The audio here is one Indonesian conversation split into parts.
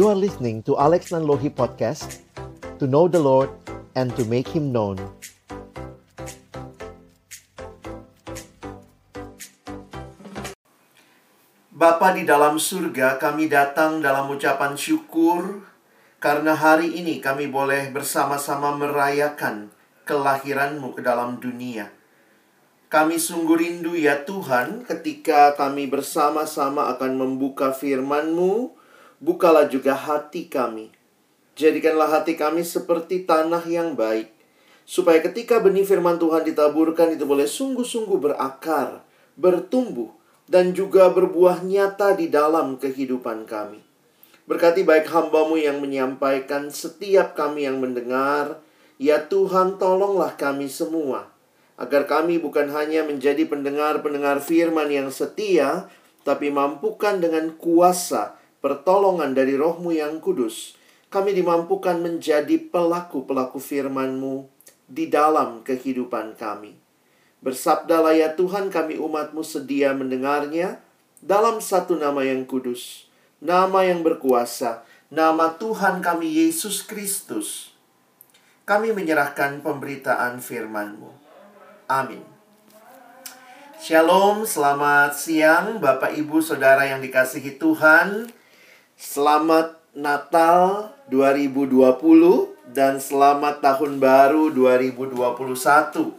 You are listening to Alex Nanlohi Podcast To know the Lord and to make Him known Bapa di dalam surga, kami datang dalam ucapan syukur karena hari ini kami boleh bersama-sama merayakan kelahiranmu ke dalam dunia. Kami sungguh rindu ya Tuhan ketika kami bersama-sama akan membuka firman-Mu, bukalah juga hati kami. Jadikanlah hati kami seperti tanah yang baik, supaya ketika benih firman Tuhan ditaburkan itu boleh sungguh-sungguh berakar, bertumbuh, dan juga berbuah nyata di dalam kehidupan kami. Berkati baik hambamu yang menyampaikan setiap kami yang mendengar, ya Tuhan tolonglah kami semua, agar kami bukan hanya menjadi pendengar-pendengar firman yang setia, tapi mampukan dengan kuasa pertolongan dari rohmu yang kudus, kami dimampukan menjadi pelaku-pelaku firman-Mu di dalam kehidupan kami. Bersabdalah ya Tuhan kami umatmu sedia mendengarnya dalam satu nama yang kudus, nama yang berkuasa, nama Tuhan kami Yesus Kristus. Kami menyerahkan pemberitaan firman-Mu. Amin. Shalom, selamat siang Bapak Ibu Saudara yang dikasihi Tuhan. Selamat Natal 2020 dan selamat Tahun Baru 2021.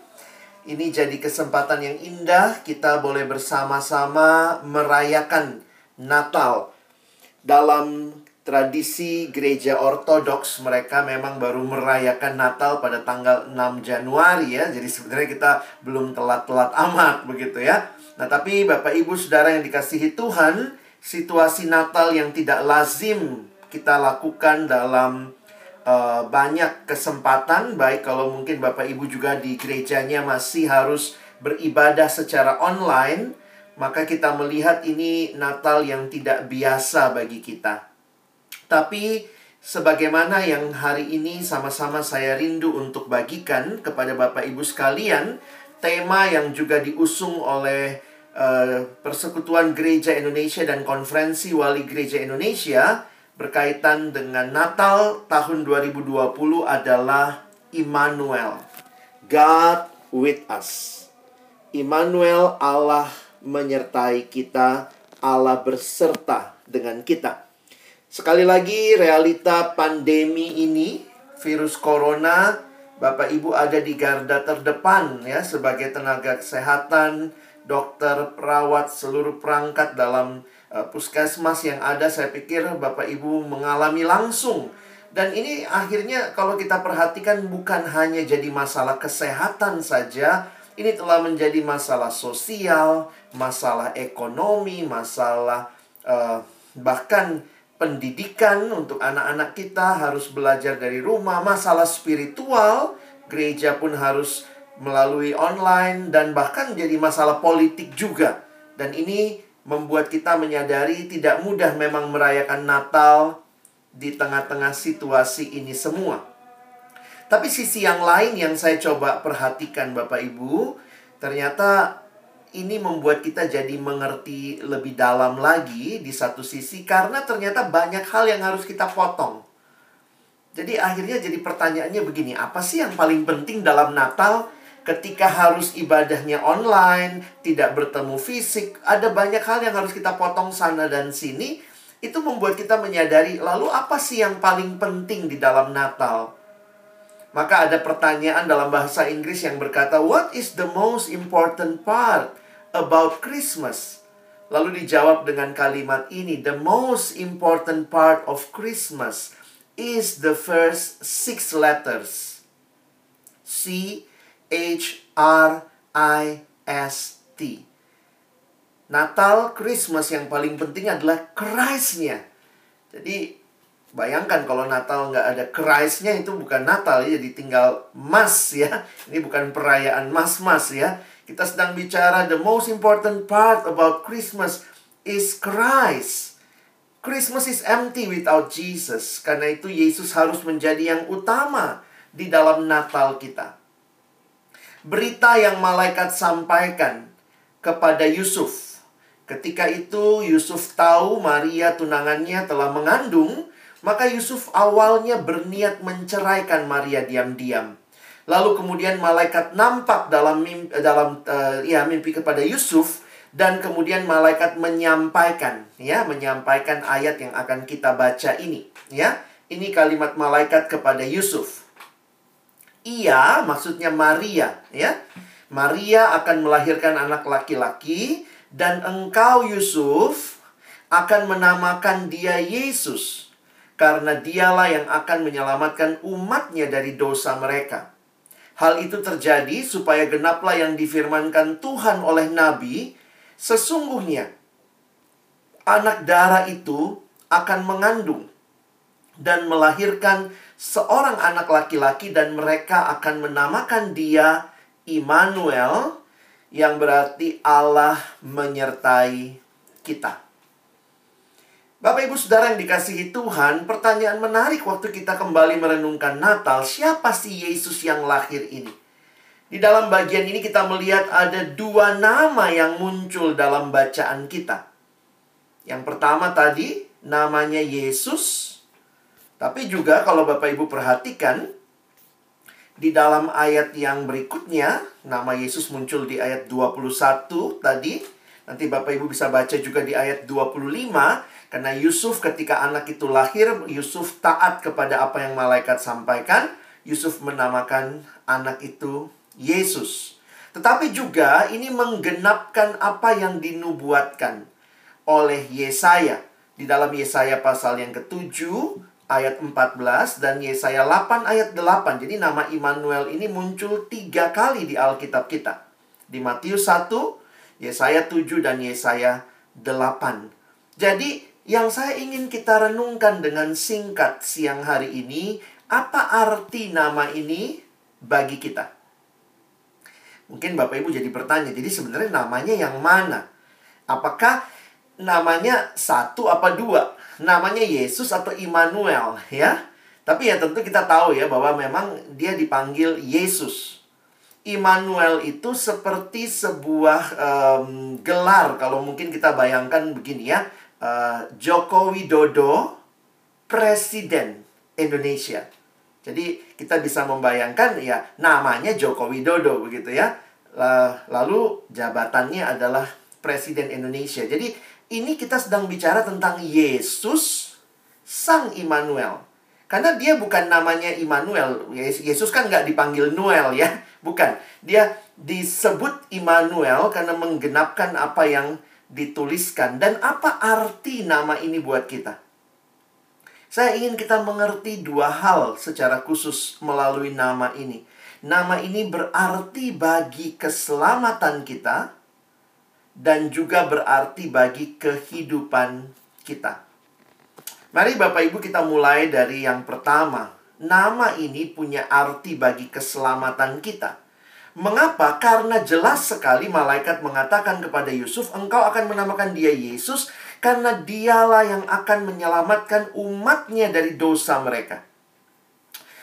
Ini jadi kesempatan yang indah kita boleh bersama-sama merayakan Natal. Dalam tradisi gereja ortodoks mereka memang baru merayakan Natal pada tanggal 6 Januari ya. Jadi sebenarnya kita belum telat-telat amat begitu ya. Nah, tapi Bapak Ibu Saudara yang dikasihi Tuhan, situasi Natal yang tidak lazim kita lakukan dalam uh, banyak kesempatan baik kalau mungkin Bapak Ibu juga di gerejanya masih harus beribadah secara online maka kita melihat ini Natal yang tidak biasa bagi kita. Tapi sebagaimana yang hari ini sama-sama saya rindu untuk bagikan kepada Bapak Ibu sekalian, tema yang juga diusung oleh uh, Persekutuan Gereja Indonesia dan Konferensi Wali Gereja Indonesia berkaitan dengan Natal tahun 2020 adalah Immanuel. God with us. Immanuel Allah menyertai kita, Allah berserta dengan kita. Sekali lagi realita pandemi ini, virus corona, Bapak Ibu ada di garda terdepan ya sebagai tenaga kesehatan, dokter, perawat, seluruh perangkat dalam uh, puskesmas yang ada saya pikir Bapak Ibu mengalami langsung. Dan ini akhirnya kalau kita perhatikan bukan hanya jadi masalah kesehatan saja ini telah menjadi masalah sosial, masalah ekonomi, masalah uh, bahkan pendidikan untuk anak-anak kita harus belajar dari rumah, masalah spiritual, gereja pun harus melalui online dan bahkan jadi masalah politik juga. Dan ini membuat kita menyadari tidak mudah memang merayakan Natal di tengah-tengah situasi ini semua. Tapi sisi yang lain yang saya coba perhatikan Bapak Ibu, ternyata ini membuat kita jadi mengerti lebih dalam lagi di satu sisi karena ternyata banyak hal yang harus kita potong. Jadi akhirnya jadi pertanyaannya begini, apa sih yang paling penting dalam Natal? Ketika harus ibadahnya online, tidak bertemu fisik, ada banyak hal yang harus kita potong sana dan sini. Itu membuat kita menyadari, lalu apa sih yang paling penting di dalam Natal? Maka ada pertanyaan dalam bahasa Inggris yang berkata, What is the most important part about Christmas? Lalu dijawab dengan kalimat ini, The most important part of Christmas is the first six letters. C H R I S T. Natal, Christmas yang paling penting adalah Christ-nya. Jadi bayangkan kalau Natal nggak ada Christ-nya itu bukan Natal ya, jadi tinggal mas ya. Ini bukan perayaan mas-mas ya. Kita sedang bicara the most important part about Christmas is Christ. Christmas is empty without Jesus. Karena itu Yesus harus menjadi yang utama di dalam Natal kita berita yang malaikat sampaikan kepada Yusuf. Ketika itu Yusuf tahu Maria tunangannya telah mengandung, Maka Yusuf awalnya berniat menceraikan Maria diam-diam. Lalu kemudian malaikat nampak dalam mimpi, dalam uh, ya mimpi kepada Yusuf dan kemudian malaikat menyampaikan ya menyampaikan ayat yang akan kita baca ini ya. Ini kalimat malaikat kepada Yusuf. Ia maksudnya Maria ya. Maria akan melahirkan anak laki-laki dan engkau Yusuf akan menamakan dia Yesus karena dialah yang akan menyelamatkan umatnya dari dosa mereka. Hal itu terjadi supaya genaplah yang difirmankan Tuhan oleh Nabi, sesungguhnya anak darah itu akan mengandung dan melahirkan seorang anak laki-laki dan mereka akan menamakan dia Immanuel yang berarti Allah menyertai kita. Bapak Ibu Saudara yang dikasihi Tuhan, pertanyaan menarik waktu kita kembali merenungkan Natal, siapa sih Yesus yang lahir ini? Di dalam bagian ini kita melihat ada dua nama yang muncul dalam bacaan kita. Yang pertama tadi namanya Yesus. Tapi juga kalau Bapak Ibu perhatikan di dalam ayat yang berikutnya nama Yesus muncul di ayat 21 tadi. Nanti Bapak Ibu bisa baca juga di ayat 25 karena Yusuf ketika anak itu lahir, Yusuf taat kepada apa yang malaikat sampaikan. Yusuf menamakan anak itu Yesus. Tetapi juga ini menggenapkan apa yang dinubuatkan oleh Yesaya. Di dalam Yesaya pasal yang ketujuh ayat 14 dan Yesaya 8 ayat 8. Jadi nama Immanuel ini muncul tiga kali di Alkitab kita. Di Matius 1, Yesaya 7 dan Yesaya 8. Jadi yang saya ingin kita renungkan dengan singkat siang hari ini, apa arti nama ini bagi kita? Mungkin Bapak Ibu jadi bertanya, jadi sebenarnya namanya yang mana? Apakah namanya satu apa dua? Namanya Yesus atau Immanuel, ya? Tapi ya tentu kita tahu ya bahwa memang dia dipanggil Yesus. Immanuel itu seperti sebuah um, gelar kalau mungkin kita bayangkan begini ya uh, Joko Widodo Presiden Indonesia. Jadi kita bisa membayangkan ya namanya Joko Widodo begitu ya. Lalu jabatannya adalah Presiden Indonesia. Jadi ini kita sedang bicara tentang Yesus Sang Immanuel. Karena dia bukan namanya Immanuel. Yesus kan nggak dipanggil Noel ya. Bukan. Dia disebut Immanuel karena menggenapkan apa yang dituliskan dan apa arti nama ini buat kita? Saya ingin kita mengerti dua hal secara khusus melalui nama ini. Nama ini berarti bagi keselamatan kita dan juga berarti bagi kehidupan kita. Mari Bapak Ibu kita mulai dari yang pertama. Nama ini punya arti bagi keselamatan kita. Mengapa? Karena jelas sekali malaikat mengatakan kepada Yusuf, engkau akan menamakan dia Yesus karena dialah yang akan menyelamatkan umatnya dari dosa mereka.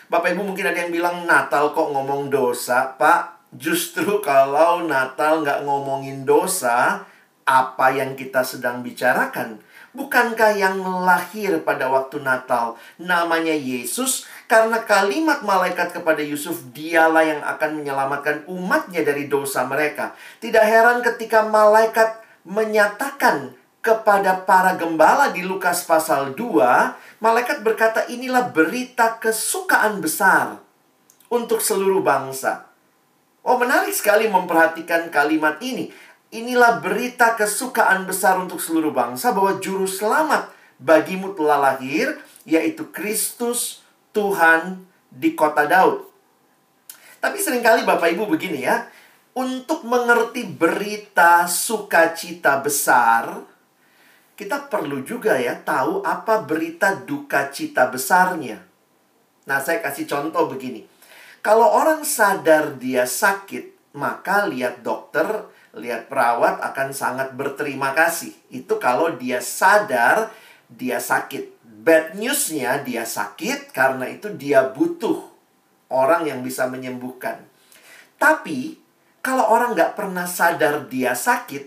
Bapak Ibu mungkin ada yang bilang Natal kok ngomong dosa, Pak. Justru kalau Natal nggak ngomongin dosa, apa yang kita sedang bicarakan? Bukankah yang lahir pada waktu Natal namanya Yesus karena kalimat malaikat kepada Yusuf dialah yang akan menyelamatkan umatnya dari dosa mereka. Tidak heran ketika malaikat menyatakan kepada para gembala di Lukas pasal 2, malaikat berkata inilah berita kesukaan besar untuk seluruh bangsa. Oh menarik sekali memperhatikan kalimat ini. Inilah berita kesukaan besar untuk seluruh bangsa bahwa juru selamat bagimu telah lahir, yaitu Kristus Tuhan di kota Daud. Tapi sering kali Bapak Ibu begini ya, untuk mengerti berita sukacita besar, kita perlu juga ya tahu apa berita duka cita besarnya. Nah, saya kasih contoh begini. Kalau orang sadar dia sakit, maka lihat dokter lihat perawat akan sangat berterima kasih. Itu kalau dia sadar dia sakit. Bad newsnya dia sakit karena itu dia butuh orang yang bisa menyembuhkan. Tapi kalau orang nggak pernah sadar dia sakit,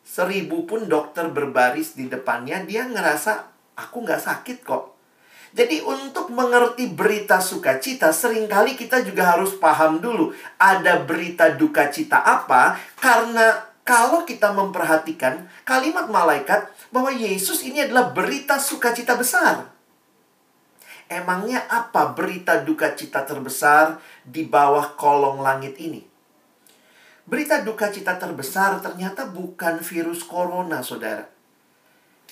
seribu pun dokter berbaris di depannya, dia ngerasa aku nggak sakit kok. Jadi untuk mengerti berita sukacita, sering kali kita juga harus paham dulu ada berita duka cita apa, karena kalau kita memperhatikan kalimat malaikat bahwa Yesus ini adalah berita sukacita besar. Emangnya apa berita duka cita terbesar di bawah kolong langit ini? Berita duka cita terbesar ternyata bukan virus corona, saudara.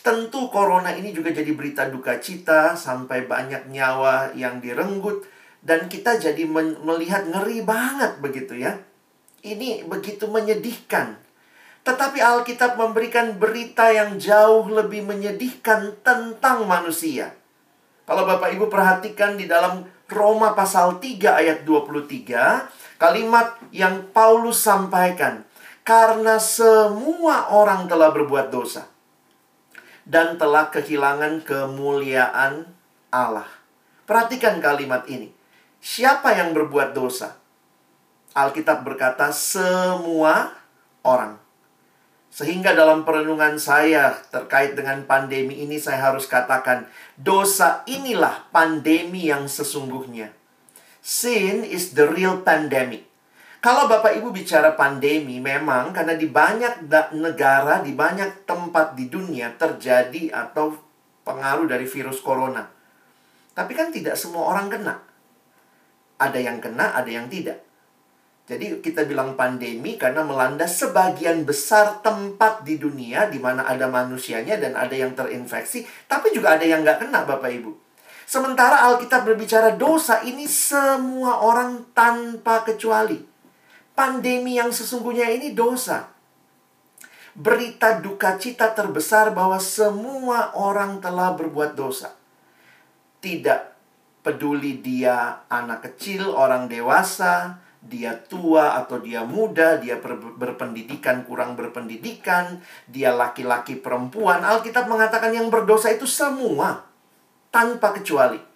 Tentu corona ini juga jadi berita duka cita sampai banyak nyawa yang direnggut dan kita jadi melihat ngeri banget begitu ya. Ini begitu menyedihkan. Tetapi Alkitab memberikan berita yang jauh lebih menyedihkan tentang manusia. Kalau Bapak Ibu perhatikan di dalam Roma pasal 3 ayat 23, kalimat yang Paulus sampaikan, karena semua orang telah berbuat dosa dan telah kehilangan kemuliaan Allah. Perhatikan kalimat ini. Siapa yang berbuat dosa? Alkitab berkata semua orang. Sehingga dalam perenungan saya terkait dengan pandemi ini saya harus katakan dosa inilah pandemi yang sesungguhnya. Sin is the real pandemic. Kalau Bapak Ibu bicara pandemi, memang karena di banyak negara, di banyak tempat di dunia terjadi atau pengaruh dari virus corona. Tapi kan tidak semua orang kena. Ada yang kena, ada yang tidak. Jadi kita bilang pandemi karena melanda sebagian besar tempat di dunia di mana ada manusianya dan ada yang terinfeksi, tapi juga ada yang nggak kena Bapak Ibu. Sementara Alkitab berbicara dosa ini semua orang tanpa kecuali pandemi yang sesungguhnya ini dosa. Berita duka cita terbesar bahwa semua orang telah berbuat dosa. Tidak peduli dia anak kecil, orang dewasa, dia tua atau dia muda, dia ber berpendidikan, kurang berpendidikan, dia laki-laki perempuan. Alkitab mengatakan yang berdosa itu semua tanpa kecuali.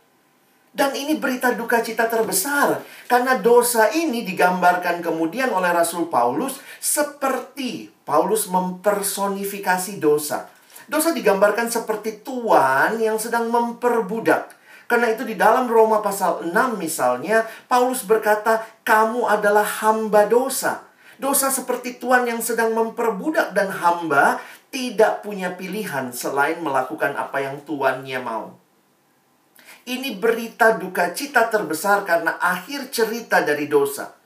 Dan ini berita duka cita terbesar. Karena dosa ini digambarkan kemudian oleh Rasul Paulus seperti Paulus mempersonifikasi dosa. Dosa digambarkan seperti tuan yang sedang memperbudak. Karena itu di dalam Roma pasal 6 misalnya, Paulus berkata, kamu adalah hamba dosa. Dosa seperti tuan yang sedang memperbudak dan hamba tidak punya pilihan selain melakukan apa yang tuannya mau. Ini berita duka cita terbesar karena akhir cerita dari dosa.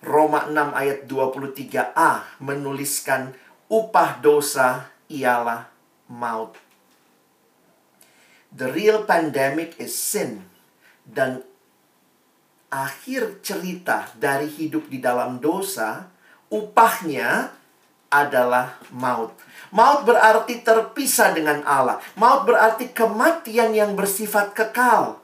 Roma 6 ayat 23a menuliskan upah dosa ialah maut. The real pandemic is sin. Dan akhir cerita dari hidup di dalam dosa, upahnya adalah maut. Maut berarti terpisah dengan Allah. Maut berarti kematian yang bersifat kekal.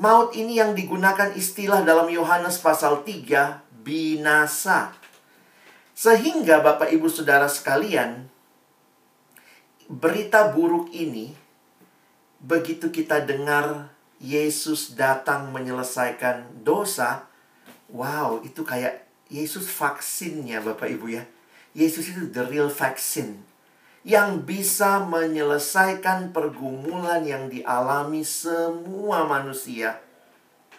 Maut ini yang digunakan istilah dalam Yohanes pasal 3, binasa. Sehingga Bapak Ibu Saudara sekalian, berita buruk ini begitu kita dengar Yesus datang menyelesaikan dosa, wow, itu kayak Yesus vaksinnya Bapak Ibu ya. Yesus itu the real vaccine yang bisa menyelesaikan pergumulan yang dialami semua manusia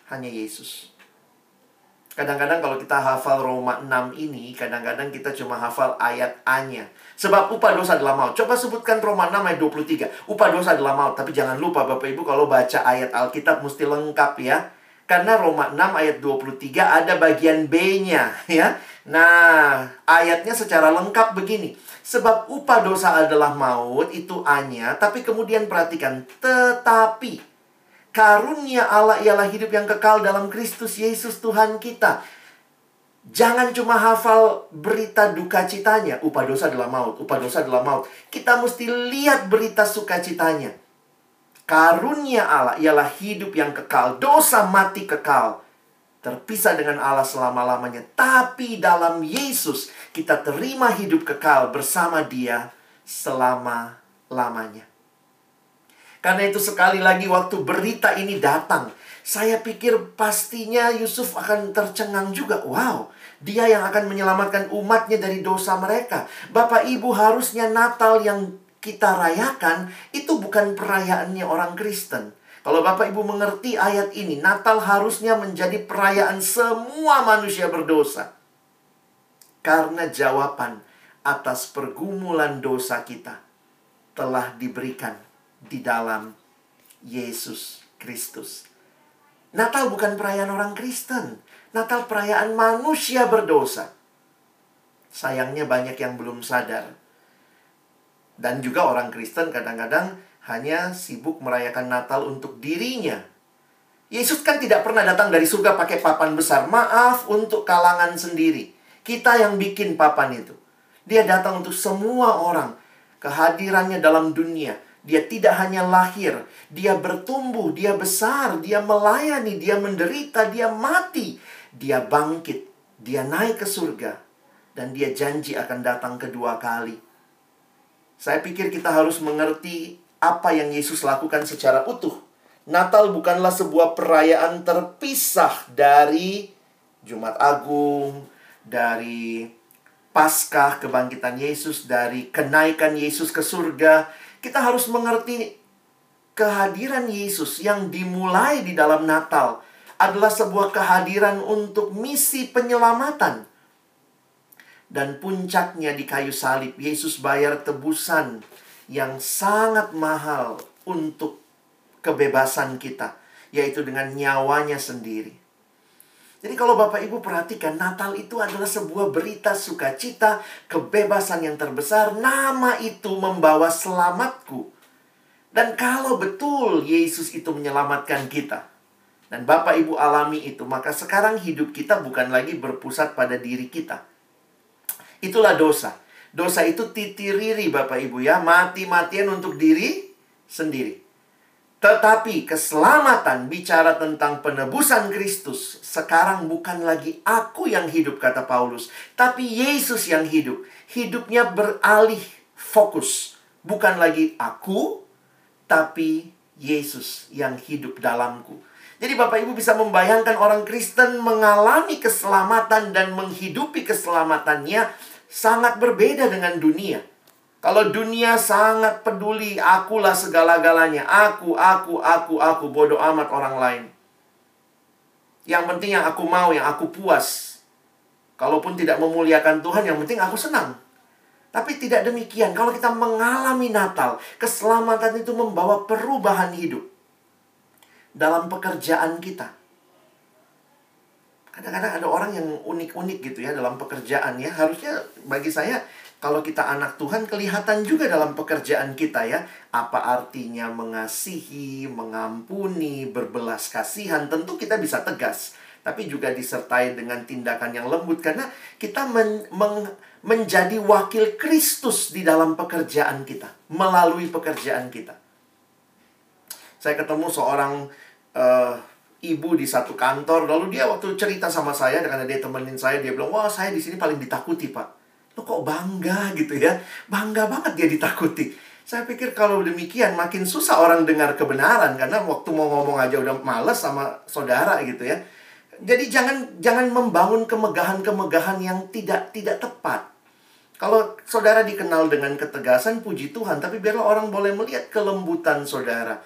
hanya Yesus. Kadang-kadang kalau kita hafal Roma 6 ini, kadang-kadang kita cuma hafal ayat A-nya. Sebab upah dosa adalah maut. Coba sebutkan Roma 6 ayat 23. Upah dosa adalah maut. Tapi jangan lupa Bapak Ibu kalau baca ayat Alkitab mesti lengkap ya. Karena Roma 6 ayat 23 ada bagian B-nya ya. Nah, ayatnya secara lengkap begini. Sebab upah dosa adalah maut, itu hanya. Tapi kemudian perhatikan, tetapi karunia Allah ialah hidup yang kekal dalam Kristus Yesus Tuhan kita. Jangan cuma hafal berita duka citanya, upah dosa adalah maut, upah dosa adalah maut. Kita mesti lihat berita sukacitanya. Karunia Allah ialah hidup yang kekal, dosa mati kekal terpisah dengan Allah selama-lamanya. Tapi dalam Yesus kita terima hidup kekal bersama dia selama-lamanya. Karena itu sekali lagi waktu berita ini datang, saya pikir pastinya Yusuf akan tercengang juga. Wow, dia yang akan menyelamatkan umatnya dari dosa mereka. Bapak Ibu harusnya Natal yang kita rayakan itu bukan perayaannya orang Kristen. Kalau Bapak Ibu mengerti ayat ini, Natal harusnya menjadi perayaan semua manusia berdosa. Karena jawaban atas pergumulan dosa kita telah diberikan di dalam Yesus Kristus. Natal bukan perayaan orang Kristen. Natal perayaan manusia berdosa. Sayangnya banyak yang belum sadar. Dan juga orang Kristen kadang-kadang hanya sibuk merayakan Natal untuk dirinya. Yesus kan tidak pernah datang dari surga pakai papan besar. Maaf untuk kalangan sendiri. Kita yang bikin papan itu. Dia datang untuk semua orang. Kehadirannya dalam dunia. Dia tidak hanya lahir, dia bertumbuh, dia besar, dia melayani, dia menderita, dia mati, dia bangkit, dia naik ke surga, dan dia janji akan datang kedua kali. Saya pikir kita harus mengerti apa yang Yesus lakukan secara utuh. Natal bukanlah sebuah perayaan terpisah dari Jumat Agung, dari Paskah kebangkitan Yesus, dari kenaikan Yesus ke surga. Kita harus mengerti kehadiran Yesus yang dimulai di dalam Natal adalah sebuah kehadiran untuk misi penyelamatan. Dan puncaknya di kayu salib, Yesus bayar tebusan yang sangat mahal untuk kebebasan kita, yaitu dengan nyawanya sendiri. Jadi kalau Bapak Ibu perhatikan, Natal itu adalah sebuah berita sukacita, kebebasan yang terbesar. Nama itu membawa selamatku. Dan kalau betul Yesus itu menyelamatkan kita, dan Bapak Ibu alami itu, maka sekarang hidup kita bukan lagi berpusat pada diri kita. Itulah dosa. Dosa itu titiriri Bapak Ibu ya, mati-matian untuk diri sendiri. Tetapi keselamatan bicara tentang penebusan Kristus. Sekarang bukan lagi aku yang hidup kata Paulus. Tapi Yesus yang hidup. Hidupnya beralih fokus. Bukan lagi aku. Tapi Yesus yang hidup dalamku. Jadi Bapak Ibu bisa membayangkan orang Kristen mengalami keselamatan dan menghidupi keselamatannya sangat berbeda dengan dunia. Kalau dunia sangat peduli, akulah segala-galanya. Aku, aku, aku, aku. Bodoh amat orang lain. Yang penting yang aku mau, yang aku puas. Kalaupun tidak memuliakan Tuhan, yang penting aku senang. Tapi tidak demikian. Kalau kita mengalami Natal, keselamatan itu membawa perubahan hidup dalam pekerjaan kita. Kadang-kadang ada orang yang unik-unik gitu ya dalam pekerjaan ya. Harusnya bagi saya kalau kita anak Tuhan kelihatan juga dalam pekerjaan kita ya. Apa artinya mengasihi, mengampuni, berbelas kasihan. Tentu kita bisa tegas. Tapi juga disertai dengan tindakan yang lembut. Karena kita men, men, menjadi wakil Kristus di dalam pekerjaan kita. Melalui pekerjaan kita. Saya ketemu seorang uh, ibu di satu kantor lalu dia waktu cerita sama saya karena dia temenin saya dia bilang wah saya di sini paling ditakuti pak lo kok bangga gitu ya bangga banget dia ditakuti saya pikir kalau demikian makin susah orang dengar kebenaran karena waktu mau ngomong aja udah males sama saudara gitu ya jadi jangan jangan membangun kemegahan-kemegahan yang tidak tidak tepat kalau saudara dikenal dengan ketegasan puji Tuhan tapi biarlah orang boleh melihat kelembutan saudara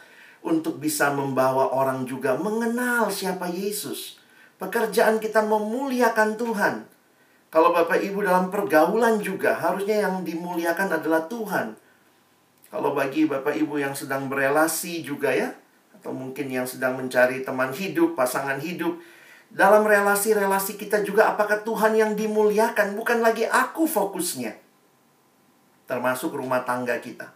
untuk bisa membawa orang juga mengenal siapa Yesus. Pekerjaan kita memuliakan Tuhan. Kalau Bapak Ibu dalam pergaulan juga harusnya yang dimuliakan adalah Tuhan. Kalau bagi Bapak Ibu yang sedang berelasi juga ya, atau mungkin yang sedang mencari teman hidup, pasangan hidup, dalam relasi-relasi kita juga apakah Tuhan yang dimuliakan, bukan lagi aku fokusnya. Termasuk rumah tangga kita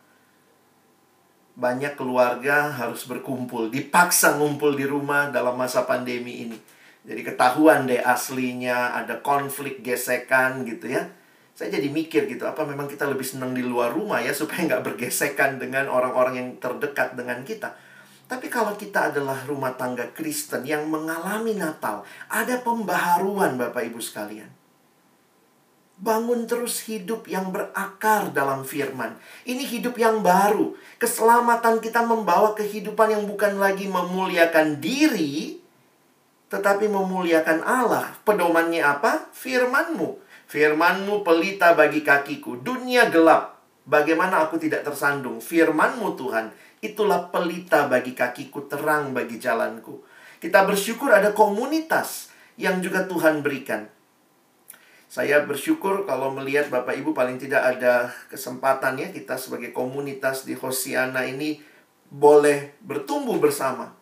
banyak keluarga harus berkumpul, dipaksa ngumpul di rumah dalam masa pandemi ini. Jadi ketahuan deh aslinya ada konflik gesekan gitu ya. Saya jadi mikir gitu, apa memang kita lebih senang di luar rumah ya supaya nggak bergesekan dengan orang-orang yang terdekat dengan kita. Tapi kalau kita adalah rumah tangga Kristen yang mengalami Natal, ada pembaharuan Bapak Ibu sekalian. Bangun terus hidup yang berakar dalam firman. Ini hidup yang baru. Keselamatan kita membawa kehidupan yang bukan lagi memuliakan diri, tetapi memuliakan Allah. Pedomannya apa? Firmanmu. Firmanmu pelita bagi kakiku. Dunia gelap. Bagaimana aku tidak tersandung? Firmanmu Tuhan Itulah pelita bagi kakiku, terang bagi jalanku. Kita bersyukur ada komunitas yang juga Tuhan berikan. Saya bersyukur kalau melihat Bapak Ibu paling tidak ada kesempatan ya kita sebagai komunitas di Hosiana ini boleh bertumbuh bersama.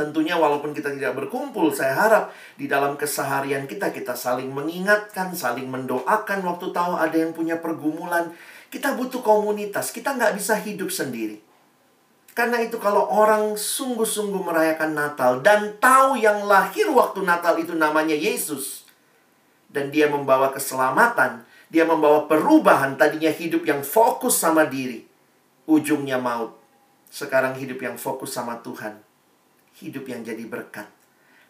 Tentunya walaupun kita tidak berkumpul, saya harap di dalam keseharian kita kita saling mengingatkan, saling mendoakan waktu tahu ada yang punya pergumulan. Kita butuh komunitas, kita nggak bisa hidup sendiri. Karena itu kalau orang sungguh-sungguh merayakan Natal dan tahu yang lahir waktu Natal itu namanya Yesus, dan dia membawa keselamatan, dia membawa perubahan, tadinya hidup yang fokus sama diri, ujungnya maut. Sekarang hidup yang fokus sama Tuhan. Hidup yang jadi berkat.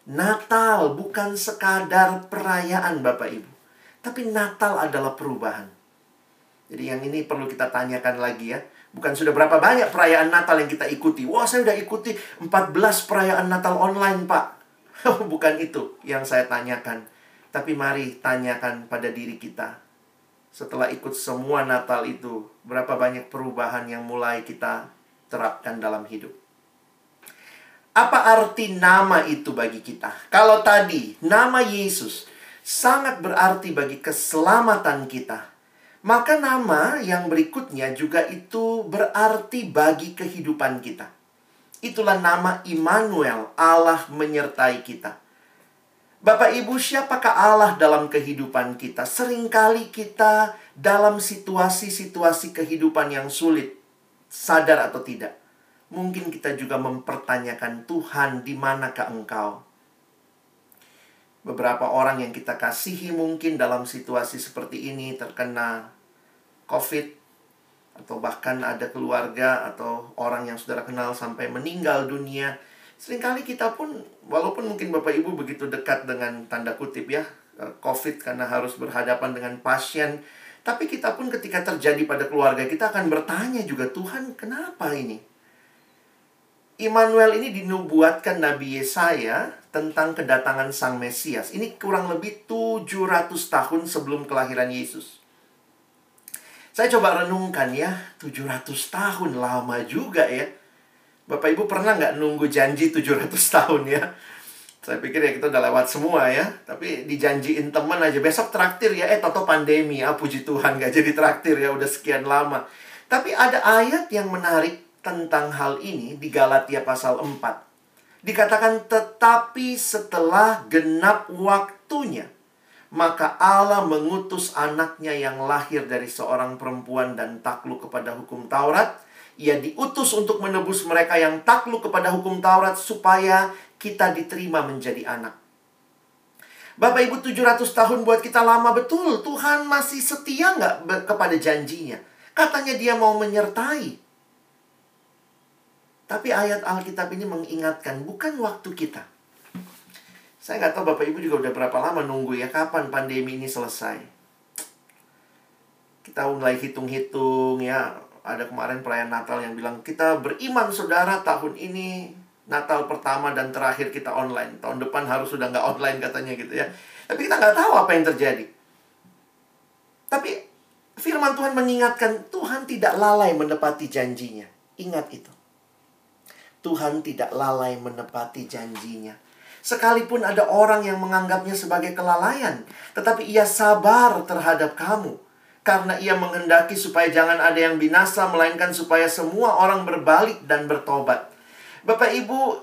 Natal bukan sekadar perayaan Bapak Ibu. Tapi Natal adalah perubahan. Jadi yang ini perlu kita tanyakan lagi ya. Bukan sudah berapa banyak perayaan Natal yang kita ikuti. Wah saya udah ikuti 14 perayaan Natal online Pak. bukan itu yang saya tanyakan tapi mari tanyakan pada diri kita. Setelah ikut semua Natal itu, berapa banyak perubahan yang mulai kita terapkan dalam hidup? Apa arti nama itu bagi kita? Kalau tadi nama Yesus sangat berarti bagi keselamatan kita, maka nama yang berikutnya juga itu berarti bagi kehidupan kita. Itulah nama Immanuel, Allah menyertai kita. Bapak Ibu, siapakah Allah dalam kehidupan kita? Seringkali kita dalam situasi-situasi kehidupan yang sulit, sadar atau tidak. Mungkin kita juga mempertanyakan Tuhan, di manakah Engkau? Beberapa orang yang kita kasihi mungkin dalam situasi seperti ini terkena COVID atau bahkan ada keluarga atau orang yang saudara kenal sampai meninggal dunia Seringkali kita pun, walaupun mungkin Bapak Ibu begitu dekat dengan tanda kutip ya, eh, COVID karena harus berhadapan dengan pasien, tapi kita pun ketika terjadi pada keluarga kita akan bertanya juga, Tuhan kenapa ini? Immanuel ini dinubuatkan Nabi Yesaya tentang kedatangan Sang Mesias. Ini kurang lebih 700 tahun sebelum kelahiran Yesus. Saya coba renungkan ya, 700 tahun lama juga ya. Bapak Ibu pernah nggak nunggu janji 700 tahun ya? Saya pikir ya kita udah lewat semua ya. Tapi dijanjiin teman aja. Besok traktir ya. Eh, toto pandemi. Ah, puji Tuhan nggak jadi traktir ya. Udah sekian lama. Tapi ada ayat yang menarik tentang hal ini di Galatia pasal 4. Dikatakan, tetapi setelah genap waktunya, maka Allah mengutus anaknya yang lahir dari seorang perempuan dan takluk kepada hukum Taurat, ia diutus untuk menebus mereka yang takluk kepada hukum Taurat supaya kita diterima menjadi anak. Bapak Ibu 700 tahun buat kita lama betul. Tuhan masih setia nggak kepada janjinya? Katanya dia mau menyertai. Tapi ayat Alkitab ini mengingatkan bukan waktu kita. Saya nggak tahu Bapak Ibu juga udah berapa lama nunggu ya kapan pandemi ini selesai. Kita mulai hitung-hitung ya ada kemarin perayaan Natal yang bilang kita beriman saudara tahun ini Natal pertama dan terakhir kita online. Tahun depan harus sudah nggak online katanya gitu ya. Tapi kita nggak tahu apa yang terjadi. Tapi firman Tuhan mengingatkan Tuhan tidak lalai menepati janjinya. Ingat itu. Tuhan tidak lalai menepati janjinya. Sekalipun ada orang yang menganggapnya sebagai kelalaian, tetapi ia sabar terhadap kamu karena ia menghendaki supaya jangan ada yang binasa melainkan supaya semua orang berbalik dan bertobat. Bapak Ibu,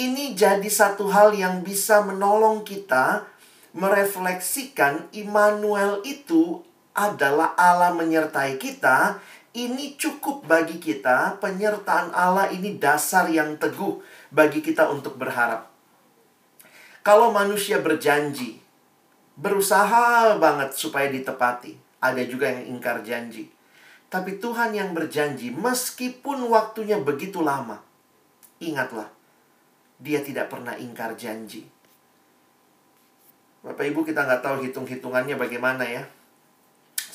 ini jadi satu hal yang bisa menolong kita merefleksikan Immanuel itu adalah Allah menyertai kita. Ini cukup bagi kita, penyertaan Allah ini dasar yang teguh bagi kita untuk berharap. Kalau manusia berjanji, berusaha banget supaya ditepati ada juga yang ingkar janji. Tapi Tuhan yang berjanji, meskipun waktunya begitu lama, ingatlah, Dia tidak pernah ingkar janji. Bapak Ibu kita nggak tahu hitung-hitungannya bagaimana ya.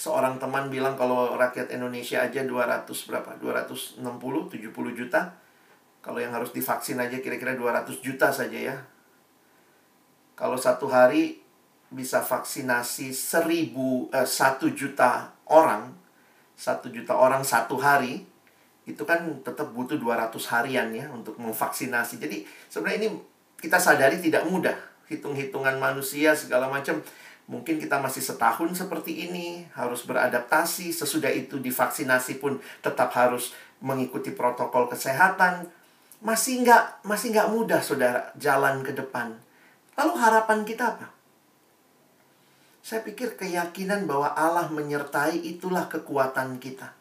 Seorang teman bilang kalau rakyat Indonesia aja 200 berapa? 260, 70 juta. Kalau yang harus divaksin aja kira-kira 200 juta saja ya. Kalau satu hari bisa vaksinasi seribu eh, satu juta orang satu juta orang satu hari itu kan tetap butuh 200 harian ya untuk memvaksinasi. Jadi sebenarnya ini kita sadari tidak mudah. Hitung-hitungan manusia segala macam. Mungkin kita masih setahun seperti ini, harus beradaptasi. Sesudah itu divaksinasi pun tetap harus mengikuti protokol kesehatan. Masih nggak masih nggak mudah, saudara, jalan ke depan. Lalu harapan kita apa? Saya pikir keyakinan bahwa Allah menyertai itulah kekuatan kita.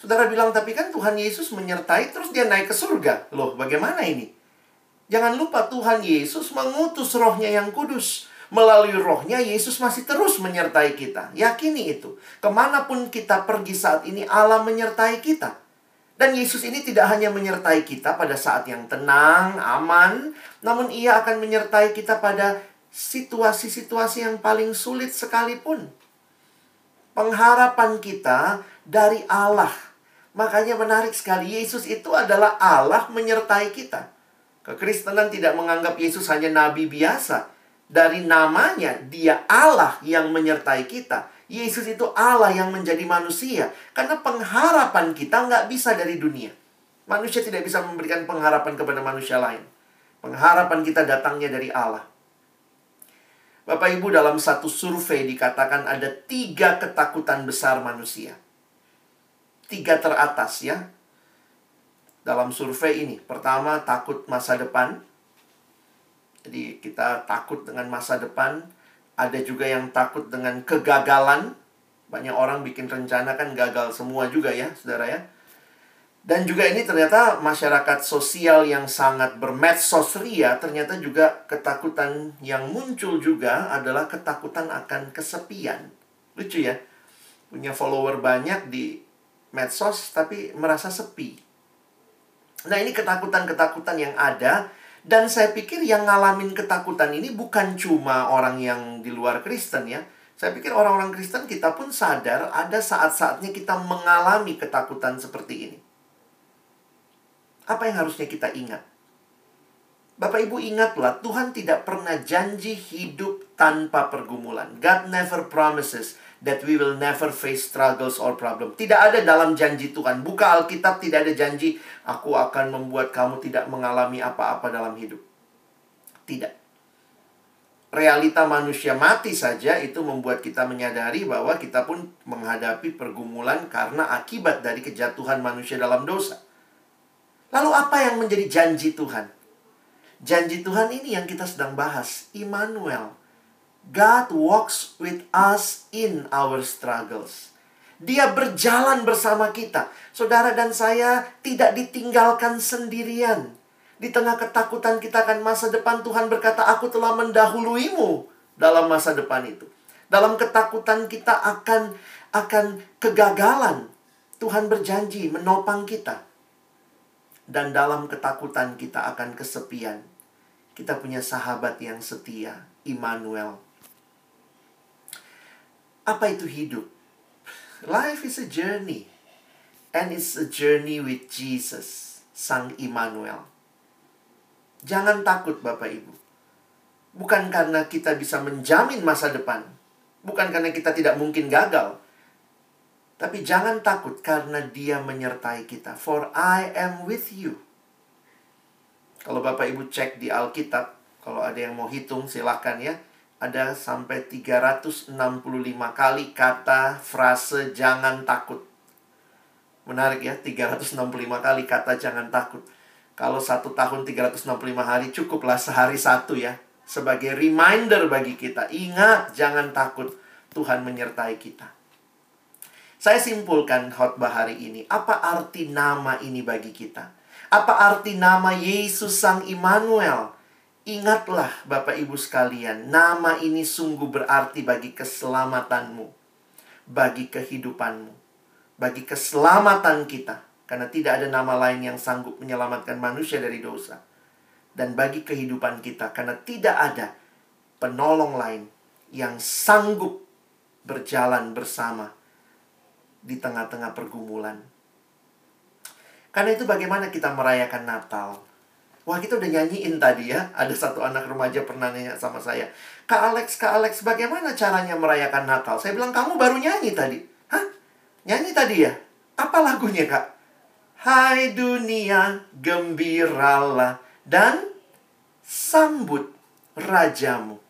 Saudara bilang, tapi kan Tuhan Yesus menyertai terus dia naik ke surga. Loh, bagaimana ini? Jangan lupa Tuhan Yesus mengutus rohnya yang kudus. Melalui rohnya Yesus masih terus menyertai kita. Yakini itu. Ke mana pun kita pergi saat ini Allah menyertai kita. Dan Yesus ini tidak hanya menyertai kita pada saat yang tenang, aman. Namun ia akan menyertai kita pada situasi-situasi yang paling sulit sekalipun. Pengharapan kita dari Allah. Makanya menarik sekali, Yesus itu adalah Allah menyertai kita. Kekristenan tidak menganggap Yesus hanya nabi biasa. Dari namanya, dia Allah yang menyertai kita. Yesus itu Allah yang menjadi manusia. Karena pengharapan kita nggak bisa dari dunia. Manusia tidak bisa memberikan pengharapan kepada manusia lain. Pengharapan kita datangnya dari Allah. Bapak Ibu dalam satu survei dikatakan ada tiga ketakutan besar manusia. Tiga teratas ya. Dalam survei ini. Pertama takut masa depan. Jadi kita takut dengan masa depan. Ada juga yang takut dengan kegagalan. Banyak orang bikin rencana kan gagal semua juga ya saudara ya. Dan juga ini ternyata masyarakat sosial yang sangat bermedsos ria ternyata juga ketakutan yang muncul juga adalah ketakutan akan kesepian. Lucu ya. Punya follower banyak di medsos tapi merasa sepi. Nah, ini ketakutan-ketakutan yang ada dan saya pikir yang ngalamin ketakutan ini bukan cuma orang yang di luar Kristen ya. Saya pikir orang-orang Kristen kita pun sadar ada saat-saatnya kita mengalami ketakutan seperti ini. Apa yang harusnya kita ingat? Bapak Ibu ingatlah, Tuhan tidak pernah janji hidup tanpa pergumulan. God never promises that we will never face struggles or problem. Tidak ada dalam janji Tuhan. Buka Alkitab tidak ada janji, aku akan membuat kamu tidak mengalami apa-apa dalam hidup. Tidak. Realita manusia mati saja itu membuat kita menyadari bahwa kita pun menghadapi pergumulan karena akibat dari kejatuhan manusia dalam dosa. Lalu apa yang menjadi janji Tuhan? Janji Tuhan ini yang kita sedang bahas, Immanuel. God walks with us in our struggles. Dia berjalan bersama kita. Saudara dan saya tidak ditinggalkan sendirian. Di tengah ketakutan kita akan masa depan, Tuhan berkata, "Aku telah mendahuluimu dalam masa depan itu." Dalam ketakutan kita akan akan kegagalan, Tuhan berjanji menopang kita dan dalam ketakutan kita akan kesepian. Kita punya sahabat yang setia, Immanuel. Apa itu hidup? Life is a journey. And it's a journey with Jesus, Sang Immanuel. Jangan takut Bapak Ibu. Bukan karena kita bisa menjamin masa depan. Bukan karena kita tidak mungkin gagal tapi jangan takut karena dia menyertai kita. For I am with you. Kalau Bapak Ibu cek di Alkitab, kalau ada yang mau hitung silahkan ya. Ada sampai 365 kali kata frase jangan takut. Menarik ya, 365 kali kata jangan takut. Kalau satu tahun 365 hari cukuplah sehari satu ya. Sebagai reminder bagi kita. Ingat, jangan takut. Tuhan menyertai kita. Saya simpulkan khotbah hari ini. Apa arti nama ini bagi kita? Apa arti nama Yesus Sang Immanuel? Ingatlah Bapak Ibu sekalian, nama ini sungguh berarti bagi keselamatanmu, bagi kehidupanmu, bagi keselamatan kita. Karena tidak ada nama lain yang sanggup menyelamatkan manusia dari dosa. Dan bagi kehidupan kita, karena tidak ada penolong lain yang sanggup berjalan bersama di tengah-tengah pergumulan. Karena itu bagaimana kita merayakan Natal? Wah kita udah nyanyiin tadi ya Ada satu anak remaja pernah nanya sama saya Kak Alex, Kak Alex bagaimana caranya merayakan Natal? Saya bilang kamu baru nyanyi tadi Hah? Nyanyi tadi ya? Apa lagunya kak? Hai dunia, gembiralah dan sambut rajamu.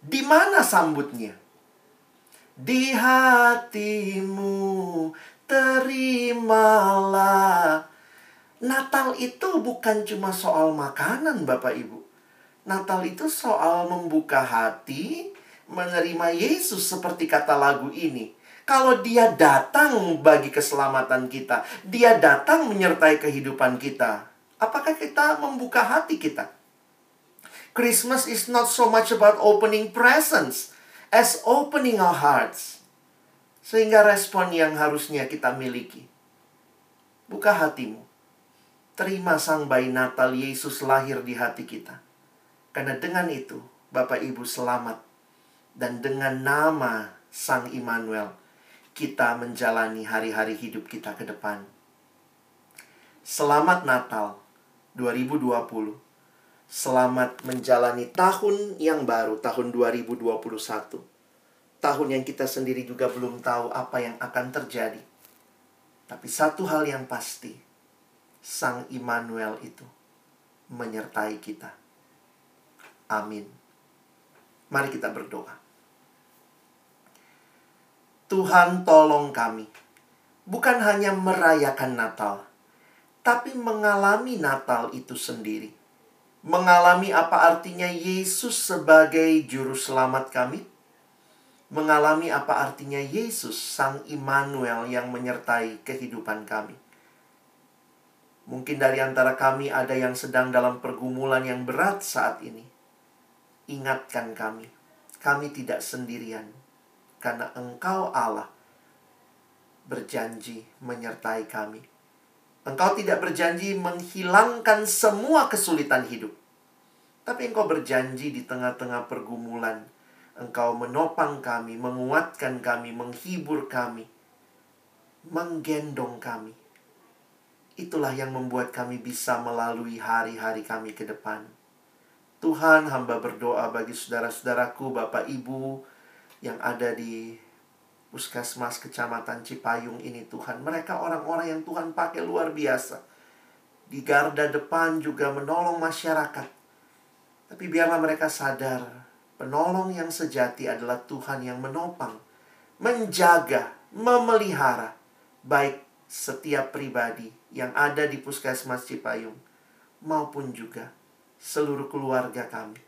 Di mana sambutnya? Di hatimu terimalah. Natal itu bukan cuma soal makanan, Bapak Ibu. Natal itu soal membuka hati, menerima Yesus seperti kata lagu ini. Kalau dia datang bagi keselamatan kita, dia datang menyertai kehidupan kita. Apakah kita membuka hati kita? Christmas is not so much about opening presents as opening our hearts. Sehingga respon yang harusnya kita miliki. Buka hatimu. Terima sang bayi Natal Yesus lahir di hati kita. Karena dengan itu, Bapak Ibu selamat. Dan dengan nama Sang Immanuel, kita menjalani hari-hari hidup kita ke depan. Selamat Natal 2020. Selamat menjalani tahun yang baru, tahun 2021. Tahun yang kita sendiri juga belum tahu apa yang akan terjadi. Tapi satu hal yang pasti, Sang Immanuel itu menyertai kita. Amin. Mari kita berdoa. Tuhan tolong kami. Bukan hanya merayakan Natal, tapi mengalami Natal itu sendiri. Mengalami apa artinya Yesus sebagai juru selamat kami. Mengalami apa artinya Yesus Sang Immanuel yang menyertai kehidupan kami. Mungkin dari antara kami ada yang sedang dalam pergumulan yang berat saat ini. Ingatkan kami, kami tidak sendirian karena Engkau Allah berjanji menyertai kami. Engkau tidak berjanji menghilangkan semua kesulitan hidup. Tapi engkau berjanji di tengah-tengah pergumulan. Engkau menopang kami, menguatkan kami, menghibur kami. Menggendong kami. Itulah yang membuat kami bisa melalui hari-hari kami ke depan. Tuhan hamba berdoa bagi saudara-saudaraku, Bapak Ibu, yang ada di Puskesmas Kecamatan Cipayung ini Tuhan. Mereka orang-orang yang Tuhan pakai luar biasa. Di garda depan juga menolong masyarakat. Tapi biarlah mereka sadar, penolong yang sejati adalah Tuhan yang menopang, menjaga, memelihara baik setiap pribadi yang ada di Puskesmas Cipayung maupun juga seluruh keluarga kami.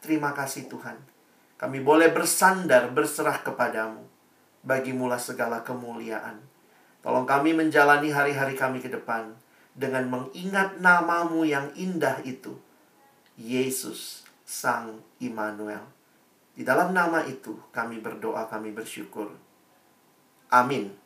Terima kasih Tuhan. Kami boleh bersandar, berserah kepadamu. Bagimulah segala kemuliaan. Tolong kami menjalani hari-hari kami ke depan dengan mengingat namamu yang indah itu. Yesus, Sang Immanuel. Di dalam nama itu kami berdoa, kami bersyukur. Amin.